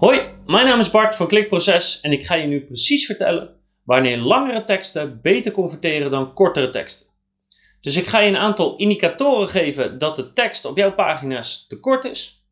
Hoi, mijn naam is Bart van Klikproces en ik ga je nu precies vertellen wanneer langere teksten beter converteren dan kortere teksten. Dus ik ga je een aantal indicatoren geven dat de tekst op jouw pagina's te kort is.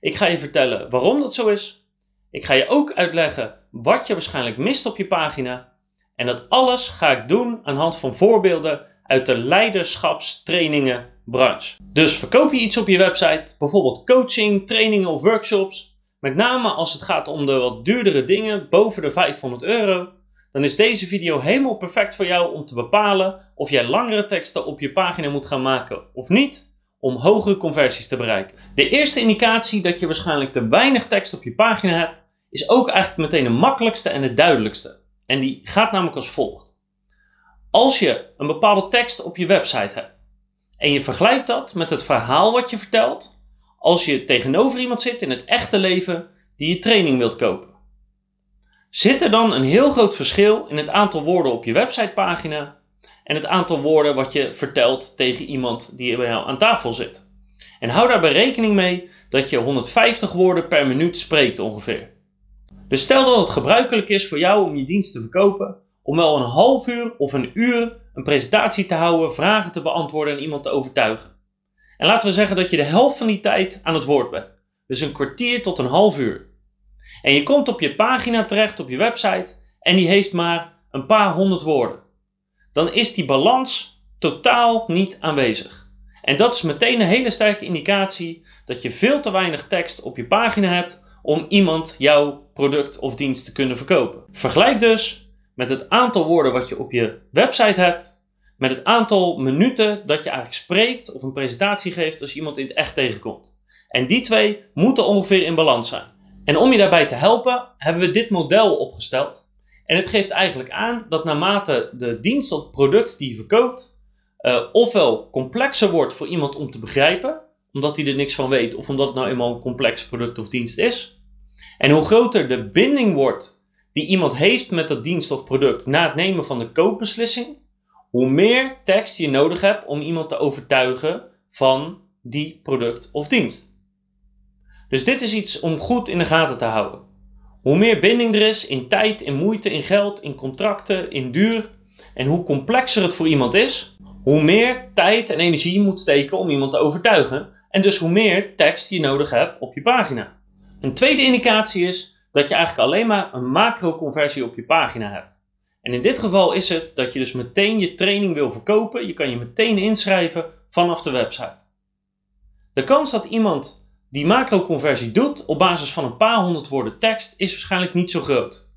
Ik ga je vertellen waarom dat zo is. Ik ga je ook uitleggen wat je waarschijnlijk mist op je pagina. En dat alles ga ik doen aan hand van voorbeelden uit de leiderschapstrainingen branche. Dus verkoop je iets op je website, bijvoorbeeld coaching, trainingen of workshops, met name als het gaat om de wat duurdere dingen boven de 500 euro, dan is deze video helemaal perfect voor jou om te bepalen of jij langere teksten op je pagina moet gaan maken of niet, om hogere conversies te bereiken. De eerste indicatie dat je waarschijnlijk te weinig tekst op je pagina hebt, is ook eigenlijk meteen de makkelijkste en de duidelijkste. En die gaat namelijk als volgt. Als je een bepaalde tekst op je website hebt en je vergelijkt dat met het verhaal wat je vertelt, als je tegenover iemand zit in het echte leven die je training wilt kopen. Zit er dan een heel groot verschil in het aantal woorden op je websitepagina en het aantal woorden wat je vertelt tegen iemand die bij jou aan tafel zit? En hou daarbij rekening mee dat je 150 woorden per minuut spreekt ongeveer. Dus stel dat het gebruikelijk is voor jou om je dienst te verkopen, om wel een half uur of een uur een presentatie te houden, vragen te beantwoorden en iemand te overtuigen. En laten we zeggen dat je de helft van die tijd aan het woord bent. Dus een kwartier tot een half uur. En je komt op je pagina terecht op je website en die heeft maar een paar honderd woorden. Dan is die balans totaal niet aanwezig. En dat is meteen een hele sterke indicatie dat je veel te weinig tekst op je pagina hebt om iemand jouw product of dienst te kunnen verkopen. Vergelijk dus met het aantal woorden wat je op je website hebt met het aantal minuten dat je eigenlijk spreekt of een presentatie geeft als je iemand in het echt tegenkomt. En die twee moeten ongeveer in balans zijn. En om je daarbij te helpen, hebben we dit model opgesteld. En het geeft eigenlijk aan dat naarmate de dienst of product die je verkoopt, uh, ofwel complexer wordt voor iemand om te begrijpen, omdat hij er niks van weet, of omdat het nou eenmaal een complex product of dienst is. En hoe groter de binding wordt die iemand heeft met dat dienst of product na het nemen van de koopbeslissing, hoe meer tekst je nodig hebt om iemand te overtuigen van die product of dienst. Dus dit is iets om goed in de gaten te houden. Hoe meer binding er is in tijd, in moeite, in geld, in contracten, in duur en hoe complexer het voor iemand is, hoe meer tijd en energie je moet steken om iemand te overtuigen en dus hoe meer tekst je nodig hebt op je pagina. Een tweede indicatie is dat je eigenlijk alleen maar een macro-conversie op je pagina hebt. En in dit geval is het dat je dus meteen je training wil verkopen. Je kan je meteen inschrijven vanaf de website. De kans dat iemand die macro-conversie doet op basis van een paar honderd woorden tekst is waarschijnlijk niet zo groot.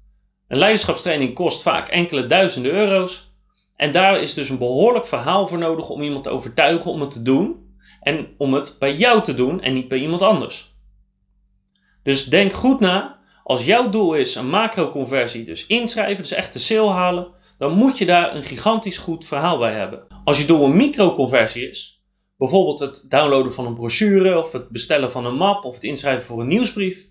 Een leiderschapstraining kost vaak enkele duizenden euro's. En daar is dus een behoorlijk verhaal voor nodig om iemand te overtuigen om het te doen. En om het bij jou te doen en niet bij iemand anders. Dus denk goed na als jouw doel is een macro-conversie, dus inschrijven, dus echt de sale halen, dan moet je daar een gigantisch goed verhaal bij hebben. Als je doel een micro-conversie is, bijvoorbeeld het downloaden van een brochure of het bestellen van een map of het inschrijven voor een nieuwsbrief,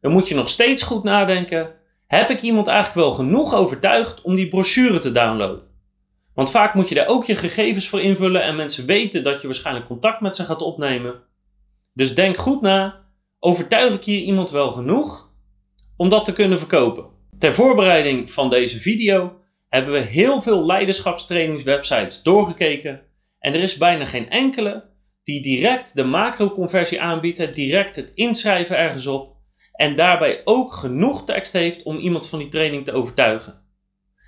dan moet je nog steeds goed nadenken: heb ik iemand eigenlijk wel genoeg overtuigd om die brochure te downloaden? Want vaak moet je daar ook je gegevens voor invullen en mensen weten dat je waarschijnlijk contact met ze gaat opnemen. Dus denk goed na: overtuig ik hier iemand wel genoeg om dat te kunnen verkopen. Ter voorbereiding van deze video hebben we heel veel leiderschapstrainingswebsites doorgekeken en er is bijna geen enkele die direct de macro-conversie aanbiedt, direct het inschrijven ergens op en daarbij ook genoeg tekst heeft om iemand van die training te overtuigen.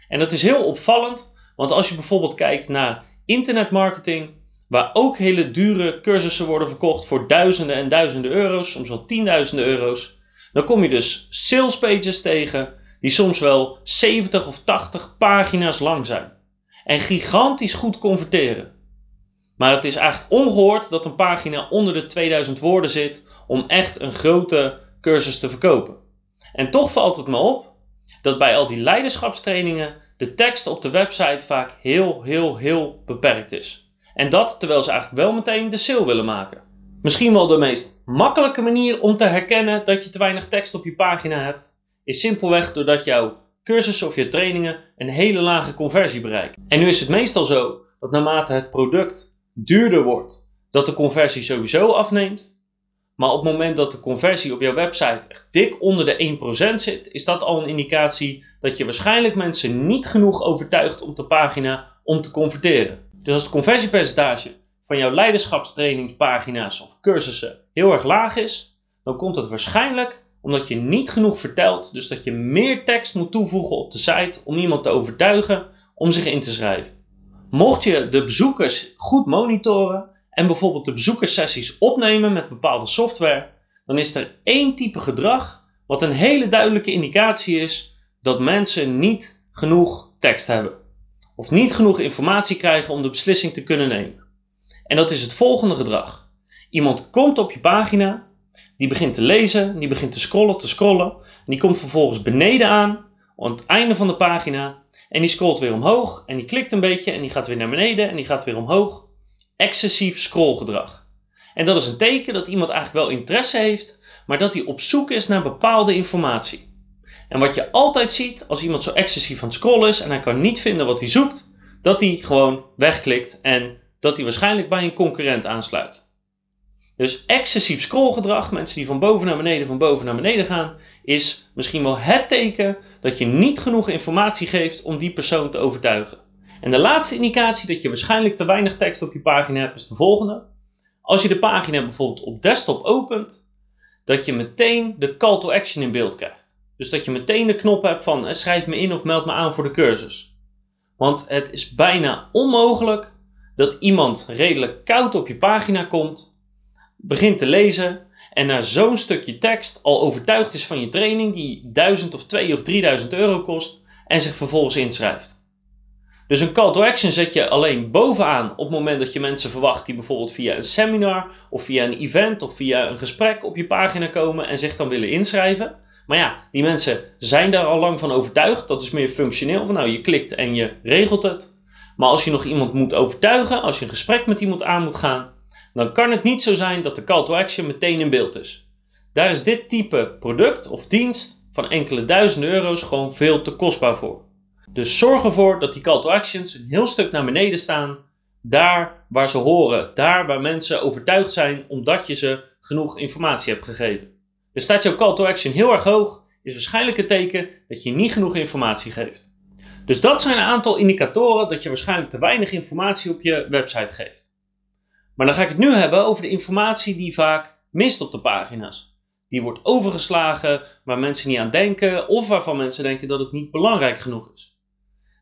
En dat is heel opvallend, want als je bijvoorbeeld kijkt naar internetmarketing, waar ook hele dure cursussen worden verkocht voor duizenden en duizenden euro's, soms wel tienduizenden euro's, dan kom je dus sales pages tegen die soms wel 70 of 80 pagina's lang zijn. En gigantisch goed converteren. Maar het is eigenlijk ongehoord dat een pagina onder de 2000 woorden zit om echt een grote cursus te verkopen. En toch valt het me op dat bij al die leiderschapstrainingen de tekst op de website vaak heel, heel, heel beperkt is. En dat terwijl ze eigenlijk wel meteen de sale willen maken. Misschien wel de meest makkelijke manier om te herkennen dat je te weinig tekst op je pagina hebt, is simpelweg doordat jouw cursussen of je trainingen een hele lage conversie bereiken. En nu is het meestal zo dat naarmate het product duurder wordt, dat de conversie sowieso afneemt. Maar op het moment dat de conversie op jouw website echt dik onder de 1% zit, is dat al een indicatie dat je waarschijnlijk mensen niet genoeg overtuigt op de pagina om te converteren. Dus als het conversiepercentage van jouw leiderschapstrainingspagina's of cursussen heel erg laag is, dan komt het waarschijnlijk omdat je niet genoeg vertelt, dus dat je meer tekst moet toevoegen op de site om iemand te overtuigen om zich in te schrijven. Mocht je de bezoekers goed monitoren en bijvoorbeeld de bezoekerssessies opnemen met bepaalde software, dan is er één type gedrag wat een hele duidelijke indicatie is dat mensen niet genoeg tekst hebben. Of niet genoeg informatie krijgen om de beslissing te kunnen nemen. En dat is het volgende gedrag. Iemand komt op je pagina, die begint te lezen, die begint te scrollen, te scrollen. En die komt vervolgens beneden aan, aan het einde van de pagina. En die scrolt weer omhoog en die klikt een beetje en die gaat weer naar beneden en die gaat weer omhoog. Excessief scrollgedrag. En dat is een teken dat iemand eigenlijk wel interesse heeft, maar dat hij op zoek is naar bepaalde informatie. En wat je altijd ziet als iemand zo excessief aan het scrollen is en hij kan niet vinden wat hij zoekt, dat hij gewoon wegklikt en dat hij waarschijnlijk bij een concurrent aansluit. Dus excessief scrollgedrag, mensen die van boven naar beneden, van boven naar beneden gaan, is misschien wel het teken dat je niet genoeg informatie geeft om die persoon te overtuigen. En de laatste indicatie dat je waarschijnlijk te weinig tekst op je pagina hebt is de volgende. Als je de pagina bijvoorbeeld op desktop opent, dat je meteen de call to action in beeld krijgt. Dus dat je meteen de knop hebt van eh, schrijf me in of meld me aan voor de cursus. Want het is bijna onmogelijk dat iemand redelijk koud op je pagina komt, begint te lezen en na zo'n stukje tekst al overtuigd is van je training die 1000 of 2 of 3000 euro kost en zich vervolgens inschrijft. Dus een call to action zet je alleen bovenaan op het moment dat je mensen verwacht die bijvoorbeeld via een seminar of via een event of via een gesprek op je pagina komen en zich dan willen inschrijven. Maar ja, die mensen zijn daar al lang van overtuigd. Dat is meer functioneel. Van nou, je klikt en je regelt het. Maar als je nog iemand moet overtuigen, als je een gesprek met iemand aan moet gaan, dan kan het niet zo zijn dat de call to action meteen in beeld is. Daar is dit type product of dienst van enkele duizenden euro's gewoon veel te kostbaar voor. Dus zorg ervoor dat die call to actions een heel stuk naar beneden staan, daar waar ze horen, daar waar mensen overtuigd zijn omdat je ze genoeg informatie hebt gegeven. Dus staat jouw call to action heel erg hoog, is waarschijnlijk een teken dat je niet genoeg informatie geeft. Dus dat zijn een aantal indicatoren dat je waarschijnlijk te weinig informatie op je website geeft. Maar dan ga ik het nu hebben over de informatie die vaak mist op de pagina's. Die wordt overgeslagen, waar mensen niet aan denken of waarvan mensen denken dat het niet belangrijk genoeg is.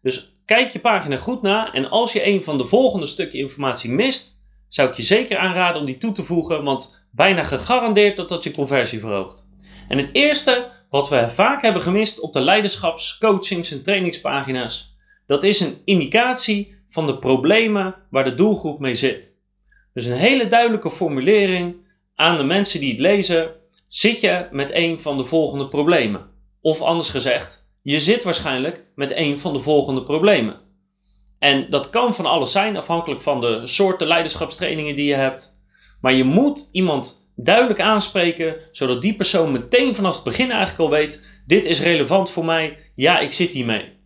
Dus kijk je pagina goed na en als je een van de volgende stukken informatie mist, zou ik je zeker aanraden om die toe te voegen, want bijna gegarandeerd dat dat je conversie verhoogt. En het eerste wat we vaak hebben gemist op de leiderschaps-, coachings- en trainingspagina's, dat is een indicatie van de problemen waar de doelgroep mee zit. Dus een hele duidelijke formulering aan de mensen die het lezen: zit je met een van de volgende problemen? Of anders gezegd, je zit waarschijnlijk met een van de volgende problemen. En dat kan van alles zijn, afhankelijk van de soorten leiderschapstrainingen die je hebt. Maar je moet iemand duidelijk aanspreken, zodat die persoon meteen vanaf het begin eigenlijk al weet: dit is relevant voor mij, ja, ik zit hiermee.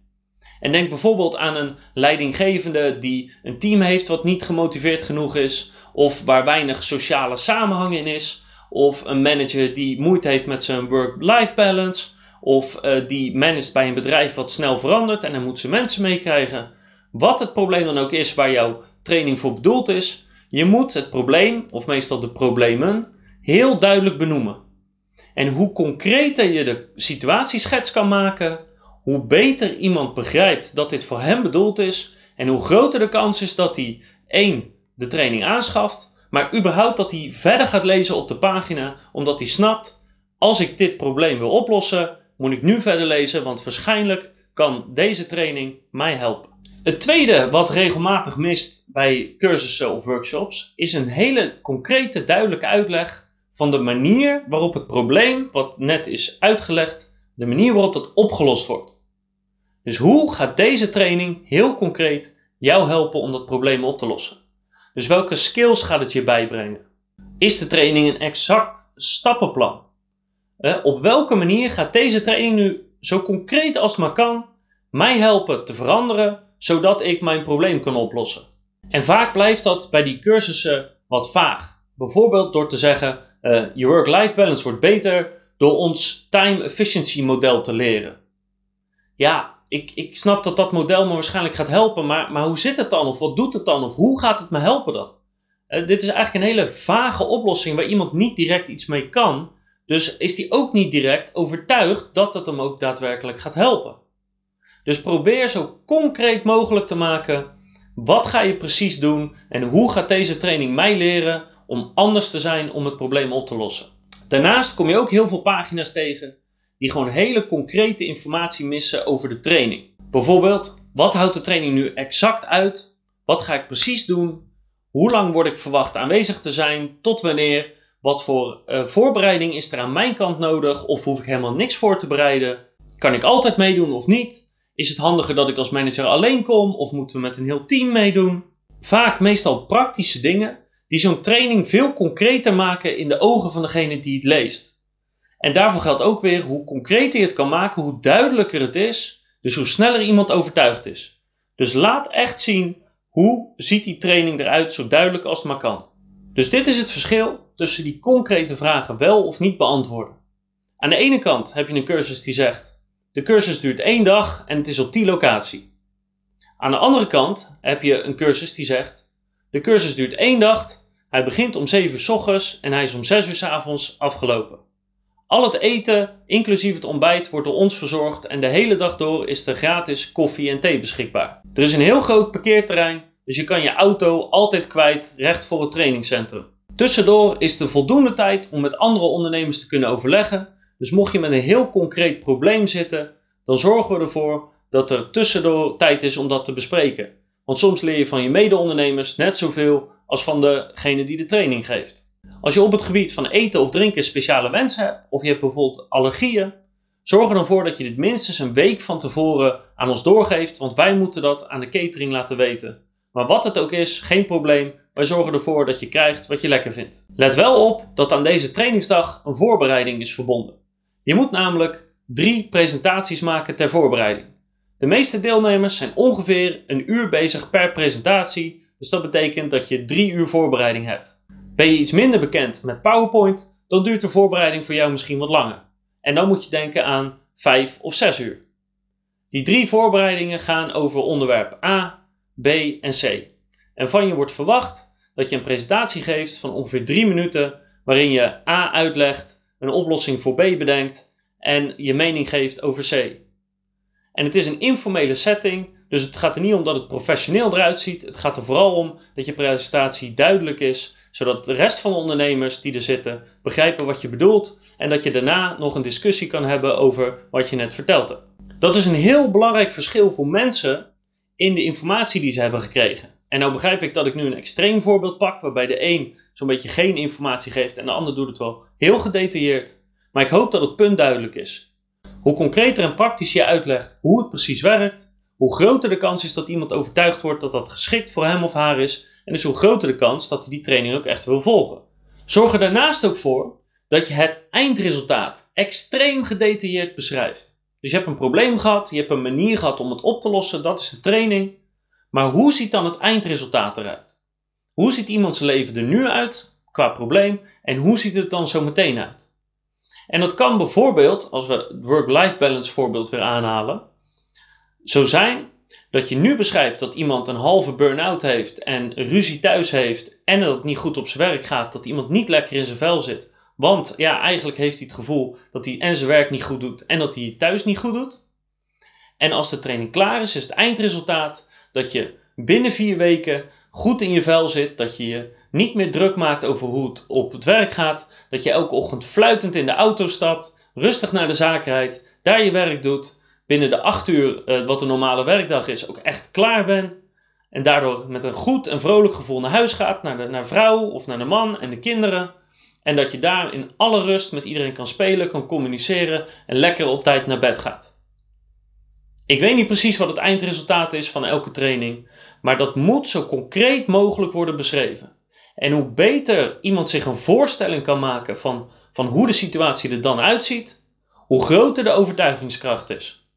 En denk bijvoorbeeld aan een leidinggevende die een team heeft wat niet gemotiveerd genoeg is, of waar weinig sociale samenhang in is, of een manager die moeite heeft met zijn work-life balance, of uh, die managt bij een bedrijf wat snel verandert en dan moet ze mensen meekrijgen. Wat het probleem dan ook is waar jouw training voor bedoeld is, je moet het probleem, of meestal de problemen, heel duidelijk benoemen. En hoe concreter je de situatieschets kan maken, hoe beter iemand begrijpt dat dit voor hem bedoeld is en hoe groter de kans is dat hij één de training aanschaft, maar überhaupt dat hij verder gaat lezen op de pagina, omdat hij snapt: als ik dit probleem wil oplossen, moet ik nu verder lezen, want waarschijnlijk kan deze training mij helpen. Het tweede wat regelmatig mist bij cursussen of workshops is een hele concrete, duidelijke uitleg van de manier waarop het probleem, wat net is uitgelegd, de manier waarop dat opgelost wordt. Dus hoe gaat deze training heel concreet jou helpen om dat probleem op te lossen? Dus welke skills gaat het je bijbrengen? Is de training een exact stappenplan? Eh, op welke manier gaat deze training nu zo concreet als het maar kan mij helpen te veranderen zodat ik mijn probleem kan oplossen? En vaak blijft dat bij die cursussen wat vaag. Bijvoorbeeld door te zeggen: uh, je work-life balance wordt beter door ons time efficiency model te leren. Ja, ik, ik snap dat dat model me waarschijnlijk gaat helpen, maar, maar hoe zit het dan? Of wat doet het dan? Of hoe gaat het me helpen dan? Uh, dit is eigenlijk een hele vage oplossing waar iemand niet direct iets mee kan. Dus is die ook niet direct overtuigd dat het hem ook daadwerkelijk gaat helpen. Dus probeer zo concreet mogelijk te maken. Wat ga je precies doen en hoe gaat deze training mij leren om anders te zijn om het probleem op te lossen? Daarnaast kom je ook heel veel pagina's tegen die gewoon hele concrete informatie missen over de training. Bijvoorbeeld, wat houdt de training nu exact uit? Wat ga ik precies doen? Hoe lang word ik verwacht aanwezig te zijn? Tot wanneer? Wat voor uh, voorbereiding is er aan mijn kant nodig? Of hoef ik helemaal niks voor te bereiden? Kan ik altijd meedoen of niet? Is het handiger dat ik als manager alleen kom of moeten we met een heel team meedoen? Vaak meestal praktische dingen die zo'n training veel concreter maken in de ogen van degene die het leest. En daarvoor geldt ook weer hoe concreter je het kan maken, hoe duidelijker het is, dus hoe sneller iemand overtuigd is. Dus laat echt zien hoe ziet die training eruit zo duidelijk als het maar kan. Dus dit is het verschil tussen die concrete vragen wel of niet beantwoorden. Aan de ene kant heb je een cursus die zegt de cursus duurt één dag en het is op die locatie. Aan de andere kant heb je een cursus die zegt: de cursus duurt één dag, hij begint om 7 uur ochtends en hij is om 6 uur s avonds afgelopen. Al het eten, inclusief het ontbijt, wordt door ons verzorgd en de hele dag door is er gratis koffie en thee beschikbaar. Er is een heel groot parkeerterrein, dus je kan je auto altijd kwijt recht voor het trainingscentrum. Tussendoor is er voldoende tijd om met andere ondernemers te kunnen overleggen dus mocht je met een heel concreet probleem zitten, dan zorgen we ervoor dat er tussendoor tijd is om dat te bespreken. Want soms leer je van je mede-ondernemers net zoveel als van degene die de training geeft. Als je op het gebied van eten of drinken speciale wensen hebt, of je hebt bijvoorbeeld allergieën, zorg er dan voor dat je dit minstens een week van tevoren aan ons doorgeeft, want wij moeten dat aan de catering laten weten. Maar wat het ook is, geen probleem, wij zorgen ervoor dat je krijgt wat je lekker vindt. Let wel op dat aan deze trainingsdag een voorbereiding is verbonden. Je moet namelijk drie presentaties maken ter voorbereiding. De meeste deelnemers zijn ongeveer een uur bezig per presentatie, dus dat betekent dat je drie uur voorbereiding hebt. Ben je iets minder bekend met PowerPoint, dan duurt de voorbereiding voor jou misschien wat langer. En dan moet je denken aan vijf of zes uur. Die drie voorbereidingen gaan over onderwerp A, B en C. En van je wordt verwacht dat je een presentatie geeft van ongeveer drie minuten, waarin je A uitlegt een oplossing voor B bedenkt en je mening geeft over C. En het is een informele setting, dus het gaat er niet om dat het professioneel eruit ziet. Het gaat er vooral om dat je presentatie duidelijk is, zodat de rest van de ondernemers die er zitten begrijpen wat je bedoelt en dat je daarna nog een discussie kan hebben over wat je net verteld hebt. Dat is een heel belangrijk verschil voor mensen in de informatie die ze hebben gekregen. En nou begrijp ik dat ik nu een extreem voorbeeld pak, waarbij de een zo'n beetje geen informatie geeft en de ander doet het wel heel gedetailleerd. Maar ik hoop dat het punt duidelijk is. Hoe concreter en praktisch je uitlegt hoe het precies werkt, hoe groter de kans is dat iemand overtuigd wordt dat dat geschikt voor hem of haar is, en dus hoe groter de kans dat hij die training ook echt wil volgen. Zorg er daarnaast ook voor dat je het eindresultaat extreem gedetailleerd beschrijft. Dus je hebt een probleem gehad, je hebt een manier gehad om het op te lossen, dat is de training. Maar hoe ziet dan het eindresultaat eruit? Hoe ziet iemands leven er nu uit qua probleem en hoe ziet het dan zo meteen uit? En dat kan bijvoorbeeld, als we het work-life balance voorbeeld weer aanhalen, zo zijn dat je nu beschrijft dat iemand een halve burn-out heeft en ruzie thuis heeft en dat het niet goed op zijn werk gaat, dat iemand niet lekker in zijn vel zit. Want ja, eigenlijk heeft hij het gevoel dat hij en zijn werk niet goed doet en dat hij het thuis niet goed doet. En als de training klaar is, is het eindresultaat dat je binnen vier weken goed in je vel zit, dat je je niet meer druk maakt over hoe het op het werk gaat, dat je elke ochtend fluitend in de auto stapt, rustig naar de zaak rijdt, daar je werk doet, binnen de acht uur, eh, wat een normale werkdag is, ook echt klaar bent. En daardoor met een goed en vrolijk gevoel naar huis gaat, naar de naar vrouw of naar de man en de kinderen. En dat je daar in alle rust met iedereen kan spelen, kan communiceren en lekker op tijd naar bed gaat. Ik weet niet precies wat het eindresultaat is van elke training, maar dat moet zo concreet mogelijk worden beschreven. En hoe beter iemand zich een voorstelling kan maken van, van hoe de situatie er dan uitziet, hoe groter de overtuigingskracht is.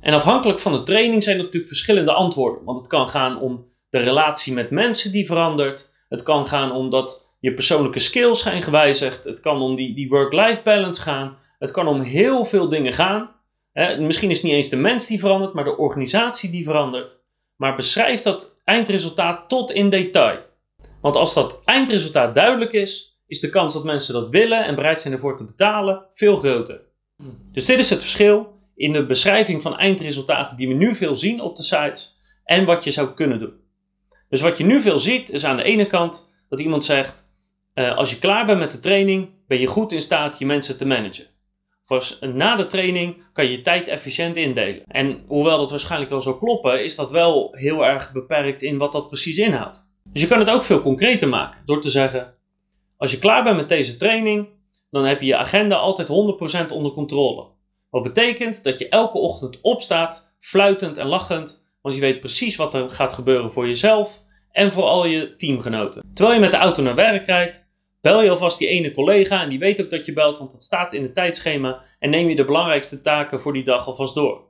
En afhankelijk van de training zijn er natuurlijk verschillende antwoorden. Want het kan gaan om de relatie met mensen die verandert. Het kan gaan om dat je persoonlijke skills zijn gewijzigd. Het kan om die, die work-life balance gaan. Het kan om heel veel dingen gaan. misschien is het niet eens de mens die verandert, maar de organisatie die verandert. Maar beschrijf dat eindresultaat tot in detail. Want als dat eindresultaat duidelijk is, is de kans dat mensen dat willen en bereid zijn ervoor te betalen veel groter. Dus dit is het verschil in de beschrijving van eindresultaten die we nu veel zien op de sites en wat je zou kunnen doen. Dus wat je nu veel ziet is aan de ene kant dat iemand zegt: uh, als je klaar bent met de training, ben je goed in staat je mensen te managen. Voor na de training kan je je tijd efficiënt indelen. En hoewel dat waarschijnlijk wel zou kloppen, is dat wel heel erg beperkt in wat dat precies inhoudt. Dus je kan het ook veel concreter maken door te zeggen: als je klaar bent met deze training, dan heb je je agenda altijd 100% onder controle. Wat betekent dat je elke ochtend opstaat, fluitend en lachend, want je weet precies wat er gaat gebeuren voor jezelf en voor al je teamgenoten. Terwijl je met de auto naar werk rijdt, bel je alvast die ene collega en die weet ook dat je belt, want dat staat in het tijdschema en neem je de belangrijkste taken voor die dag alvast door.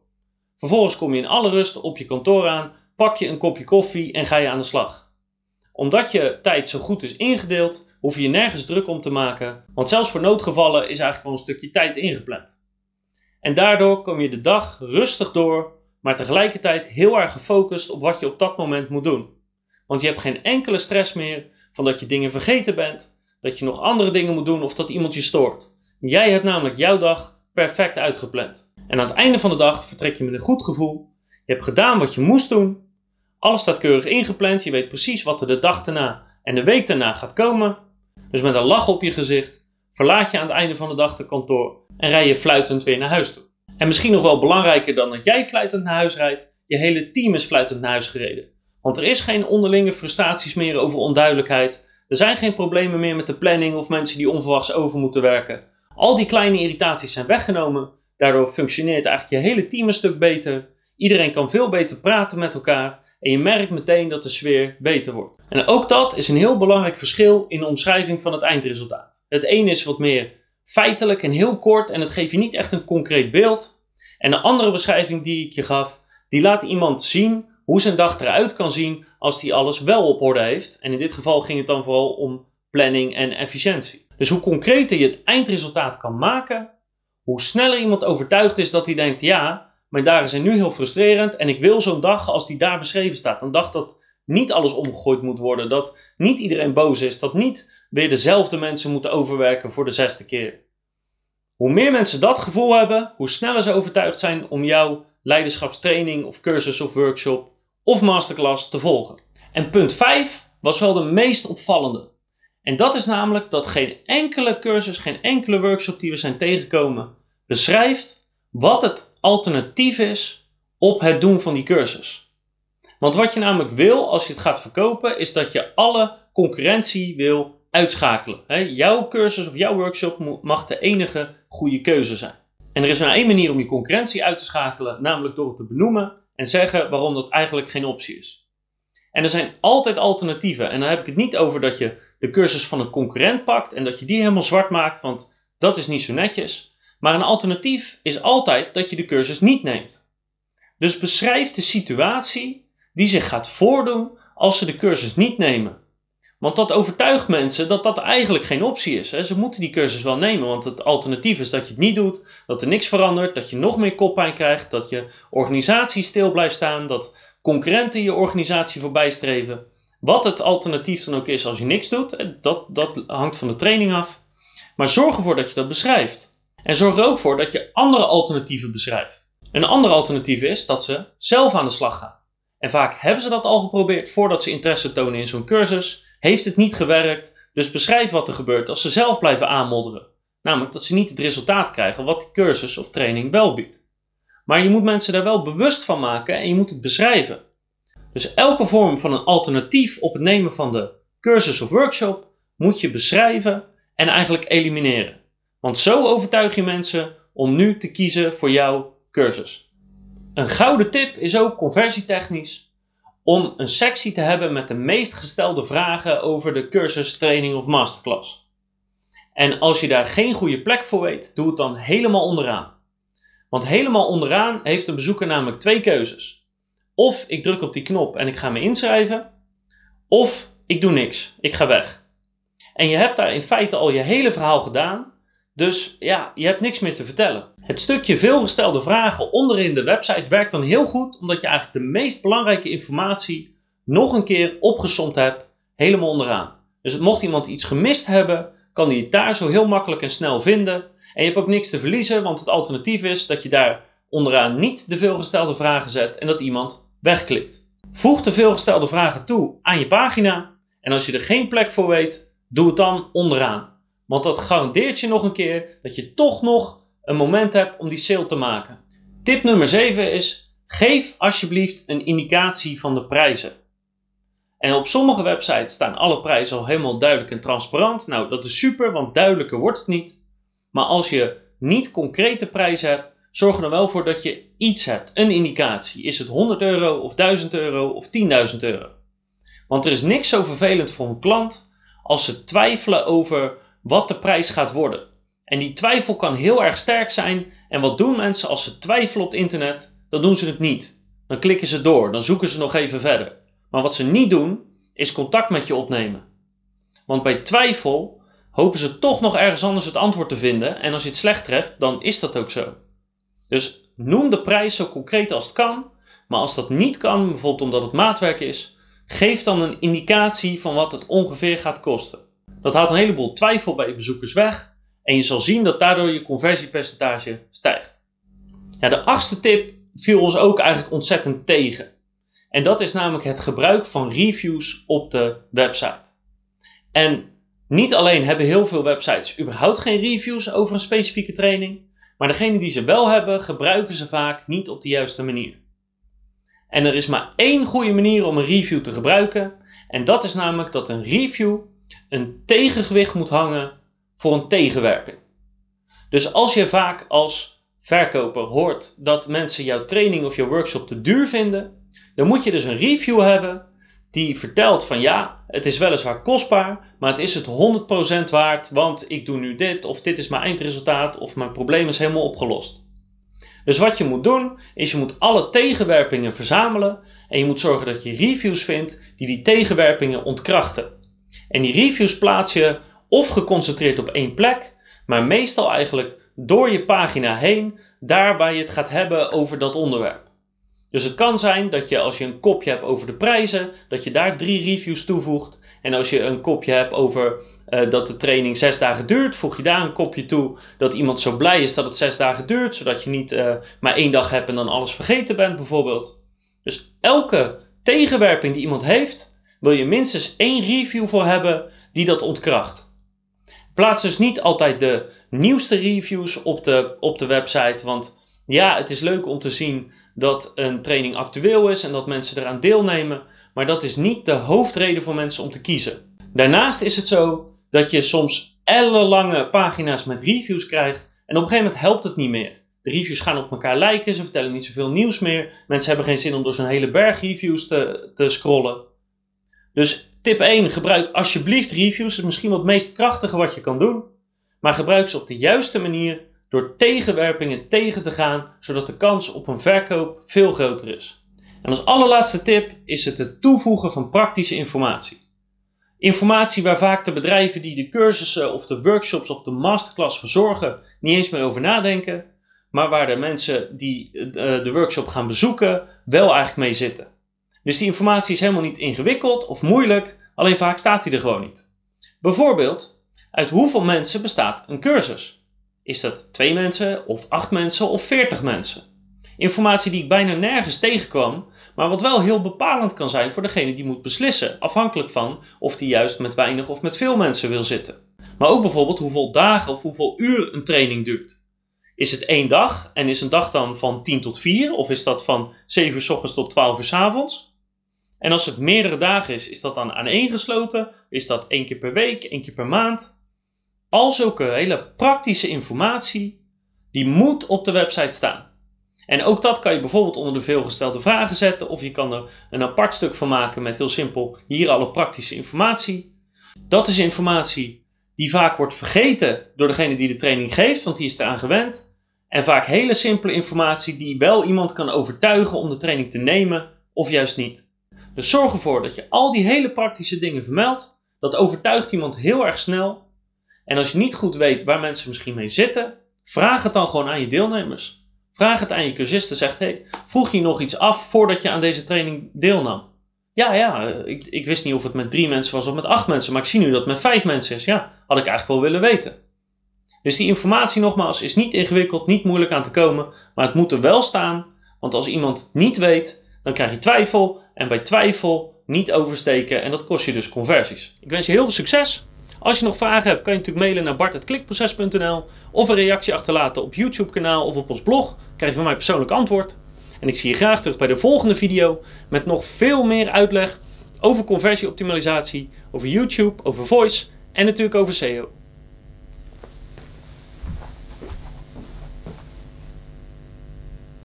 Vervolgens kom je in alle rust op je kantoor aan, pak je een kopje koffie en ga je aan de slag. Omdat je tijd zo goed is ingedeeld, hoef je je nergens druk om te maken, want zelfs voor noodgevallen is eigenlijk al een stukje tijd ingepland. En daardoor kom je de dag rustig door, maar tegelijkertijd heel erg gefocust op wat je op dat moment moet doen. Want je hebt geen enkele stress meer van dat je dingen vergeten bent, dat je nog andere dingen moet doen of dat iemand je stoort. Jij hebt namelijk jouw dag perfect uitgepland. En aan het einde van de dag vertrek je met een goed gevoel. Je hebt gedaan wat je moest doen. Alles staat keurig ingepland. Je weet precies wat er de dag daarna en de week daarna gaat komen. Dus met een lach op je gezicht verlaat je aan het einde van de dag de kantoor en rij je fluitend weer naar huis toe. En misschien nog wel belangrijker dan dat jij fluitend naar huis rijdt, je hele team is fluitend naar huis gereden. Want er is geen onderlinge frustraties meer over onduidelijkheid. Er zijn geen problemen meer met de planning of mensen die onverwachts over moeten werken. Al die kleine irritaties zijn weggenomen. Daardoor functioneert eigenlijk je hele team een stuk beter. Iedereen kan veel beter praten met elkaar. En je merkt meteen dat de sfeer beter wordt. En ook dat is een heel belangrijk verschil in de omschrijving van het eindresultaat. Het ene is wat meer feitelijk en heel kort en het geeft je niet echt een concreet beeld. En de andere beschrijving die ik je gaf, die laat iemand zien hoe zijn dag eruit kan zien als hij alles wel op orde heeft. En in dit geval ging het dan vooral om planning en efficiëntie. Dus hoe concreter je het eindresultaat kan maken, hoe sneller iemand overtuigd is dat hij denkt: ja, mijn dagen zijn nu heel frustrerend en ik wil zo'n dag als die daar beschreven staat. Een dag dat niet alles omgegooid moet worden, dat niet iedereen boos is, dat niet weer dezelfde mensen moeten overwerken voor de zesde keer. Hoe meer mensen dat gevoel hebben, hoe sneller ze overtuigd zijn om jouw leiderschapstraining of cursus of workshop of masterclass te volgen. En punt 5 was wel de meest opvallende. En dat is namelijk dat geen enkele cursus, geen enkele workshop die we zijn tegengekomen, beschrijft wat het alternatief is op het doen van die cursus. Want wat je namelijk wil als je het gaat verkopen, is dat je alle concurrentie wil uitschakelen. jouw cursus of jouw workshop mag de enige goede keuze zijn. En er is maar één manier om je concurrentie uit te schakelen, namelijk door het te benoemen en zeggen waarom dat eigenlijk geen optie is. En er zijn altijd alternatieven. En dan heb ik het niet over dat je de cursus van een concurrent pakt en dat je die helemaal zwart maakt, want dat is niet zo netjes. Maar een alternatief is altijd dat je de cursus niet neemt. Dus beschrijf de situatie die zich gaat voordoen als ze de cursus niet nemen. Want dat overtuigt mensen dat dat eigenlijk geen optie is. Ze moeten die cursus wel nemen, want het alternatief is dat je het niet doet, dat er niks verandert, dat je nog meer koppijn krijgt, dat je organisatie stil blijft staan, dat concurrenten je organisatie voorbij streven. Wat het alternatief dan ook is als je niks doet, dat, dat hangt van de training af. Maar zorg ervoor dat je dat beschrijft. En zorg er ook voor dat je andere alternatieven beschrijft. Een ander alternatief is dat ze zelf aan de slag gaan. En vaak hebben ze dat al geprobeerd voordat ze interesse tonen in zo'n cursus heeft het niet gewerkt, dus beschrijf wat er gebeurt als ze zelf blijven aanmodderen. Namelijk dat ze niet het resultaat krijgen wat die cursus of training wel biedt. Maar je moet mensen daar wel bewust van maken en je moet het beschrijven. Dus elke vorm van een alternatief op het nemen van de cursus of workshop moet je beschrijven en eigenlijk elimineren. Want zo overtuig je mensen om nu te kiezen voor jouw cursus. Een gouden tip is ook conversietechnisch om een sectie te hebben met de meest gestelde vragen over de cursus, training of masterclass. En als je daar geen goede plek voor weet, doe het dan helemaal onderaan. Want helemaal onderaan heeft de bezoeker namelijk twee keuzes. Of ik druk op die knop en ik ga me inschrijven, of ik doe niks, ik ga weg. En je hebt daar in feite al je hele verhaal gedaan. Dus ja, je hebt niks meer te vertellen. Het stukje veelgestelde vragen onderin de website werkt dan heel goed, omdat je eigenlijk de meest belangrijke informatie nog een keer opgesomd hebt, helemaal onderaan. Dus mocht iemand iets gemist hebben, kan hij het daar zo heel makkelijk en snel vinden. En je hebt ook niks te verliezen, want het alternatief is dat je daar onderaan niet de veelgestelde vragen zet en dat iemand wegklikt. Voeg de veelgestelde vragen toe aan je pagina en als je er geen plek voor weet, doe het dan onderaan. Want dat garandeert je nog een keer dat je toch nog een moment hebt om die sale te maken. Tip nummer 7 is: geef alsjeblieft een indicatie van de prijzen. En op sommige websites staan alle prijzen al helemaal duidelijk en transparant. Nou, dat is super, want duidelijker wordt het niet. Maar als je niet concrete prijzen hebt, zorg er dan wel voor dat je iets hebt, een indicatie. Is het 100 euro of 1000 euro of 10.000 euro? Want er is niks zo vervelend voor een klant als ze twijfelen over wat de prijs gaat worden. En die twijfel kan heel erg sterk zijn. En wat doen mensen als ze twijfelen op het internet? Dan doen ze het niet. Dan klikken ze door, dan zoeken ze nog even verder. Maar wat ze niet doen, is contact met je opnemen. Want bij twijfel hopen ze toch nog ergens anders het antwoord te vinden. En als je het slecht treft, dan is dat ook zo. Dus noem de prijs zo concreet als het kan. Maar als dat niet kan, bijvoorbeeld omdat het maatwerk is, geef dan een indicatie van wat het ongeveer gaat kosten. Dat haalt een heleboel twijfel bij bezoekers weg en je zal zien dat daardoor je conversiepercentage stijgt. Ja, de achtste tip viel ons ook eigenlijk ontzettend tegen. En dat is namelijk het gebruik van reviews op de website. En niet alleen hebben heel veel websites überhaupt geen reviews over een specifieke training, maar degene die ze wel hebben, gebruiken ze vaak niet op de juiste manier. En er is maar één goede manier om een review te gebruiken, en dat is namelijk dat een review een tegengewicht moet hangen voor een tegenwerping. Dus als je vaak als verkoper hoort dat mensen jouw training of jouw workshop te duur vinden, dan moet je dus een review hebben die vertelt van ja, het is weliswaar kostbaar, maar het is het 100% waard, want ik doe nu dit of dit is mijn eindresultaat of mijn probleem is helemaal opgelost. Dus wat je moet doen, is je moet alle tegenwerpingen verzamelen en je moet zorgen dat je reviews vindt die die tegenwerpingen ontkrachten. En die reviews plaats je of geconcentreerd op één plek, maar meestal eigenlijk door je pagina heen, daar waar je het gaat hebben over dat onderwerp. Dus het kan zijn dat je als je een kopje hebt over de prijzen, dat je daar drie reviews toevoegt. En als je een kopje hebt over uh, dat de training zes dagen duurt, voeg je daar een kopje toe dat iemand zo blij is dat het zes dagen duurt, zodat je niet uh, maar één dag hebt en dan alles vergeten bent bijvoorbeeld. Dus elke tegenwerping die iemand heeft, wil je minstens één review voor hebben die dat ontkracht. Plaats dus niet altijd de nieuwste reviews op de, op de website, want ja, het is leuk om te zien dat een training actueel is en dat mensen eraan deelnemen, maar dat is niet de hoofdreden voor mensen om te kiezen. Daarnaast is het zo dat je soms ellenlange pagina's met reviews krijgt en op een gegeven moment helpt het niet meer. De reviews gaan op elkaar lijken, ze vertellen niet zoveel nieuws meer. Mensen hebben geen zin om door zo'n hele berg reviews te, te scrollen. Dus tip 1, gebruik alsjeblieft reviews. Dat is misschien wat het meest krachtige wat je kan doen. Maar gebruik ze op de juiste manier door tegenwerpingen tegen te gaan, zodat de kans op een verkoop veel groter is. En als allerlaatste tip is het het toevoegen van praktische informatie. Informatie waar vaak de bedrijven die de cursussen of de workshops of de masterclass verzorgen niet eens meer over nadenken, maar waar de mensen die eh, de workshop gaan bezoeken wel eigenlijk mee zitten. Dus die informatie is helemaal niet ingewikkeld of moeilijk, alleen vaak staat die er gewoon niet. Bijvoorbeeld, uit hoeveel mensen bestaat een cursus? Is dat twee mensen, of acht mensen, of veertig mensen? Informatie die ik bijna nergens tegenkwam, maar wat wel heel bepalend kan zijn voor degene die moet beslissen, afhankelijk van of die juist met weinig of met veel mensen wil zitten. Maar ook bijvoorbeeld hoeveel dagen of hoeveel uur een training duurt. Is het één dag en is een dag dan van 10 tot 4 of is dat van 7 uur s ochtends tot 12 uur s avonds? En als het meerdere dagen is, is dat dan aaneengesloten? Is dat één keer per week, één keer per maand? Al zulke hele praktische informatie, die moet op de website staan. En ook dat kan je bijvoorbeeld onder de veelgestelde vragen zetten, of je kan er een apart stuk van maken met heel simpel hier alle praktische informatie. Dat is informatie die vaak wordt vergeten door degene die de training geeft, want die is eraan gewend. En vaak hele simpele informatie die wel iemand kan overtuigen om de training te nemen of juist niet. Dus zorg ervoor dat je al die hele praktische dingen vermeldt, Dat overtuigt iemand heel erg snel. En als je niet goed weet waar mensen misschien mee zitten, vraag het dan gewoon aan je deelnemers. Vraag het aan je cursisten. Zeg, hey, vroeg je nog iets af voordat je aan deze training deelnam? Ja, ja, ik, ik wist niet of het met drie mensen was of met acht mensen, maar ik zie nu dat het met vijf mensen is. Ja, had ik eigenlijk wel willen weten. Dus die informatie nogmaals is niet ingewikkeld, niet moeilijk aan te komen, maar het moet er wel staan. Want als iemand niet weet, dan krijg je twijfel en bij twijfel niet oversteken en dat kost je dus conversies. Ik wens je heel veel succes. Als je nog vragen hebt, kan je natuurlijk mailen naar bart.klikproces.nl of een reactie achterlaten op YouTube kanaal of op ons blog. Krijg je van mij persoonlijk antwoord. En ik zie je graag terug bij de volgende video met nog veel meer uitleg over conversieoptimalisatie, over YouTube, over voice en natuurlijk over SEO.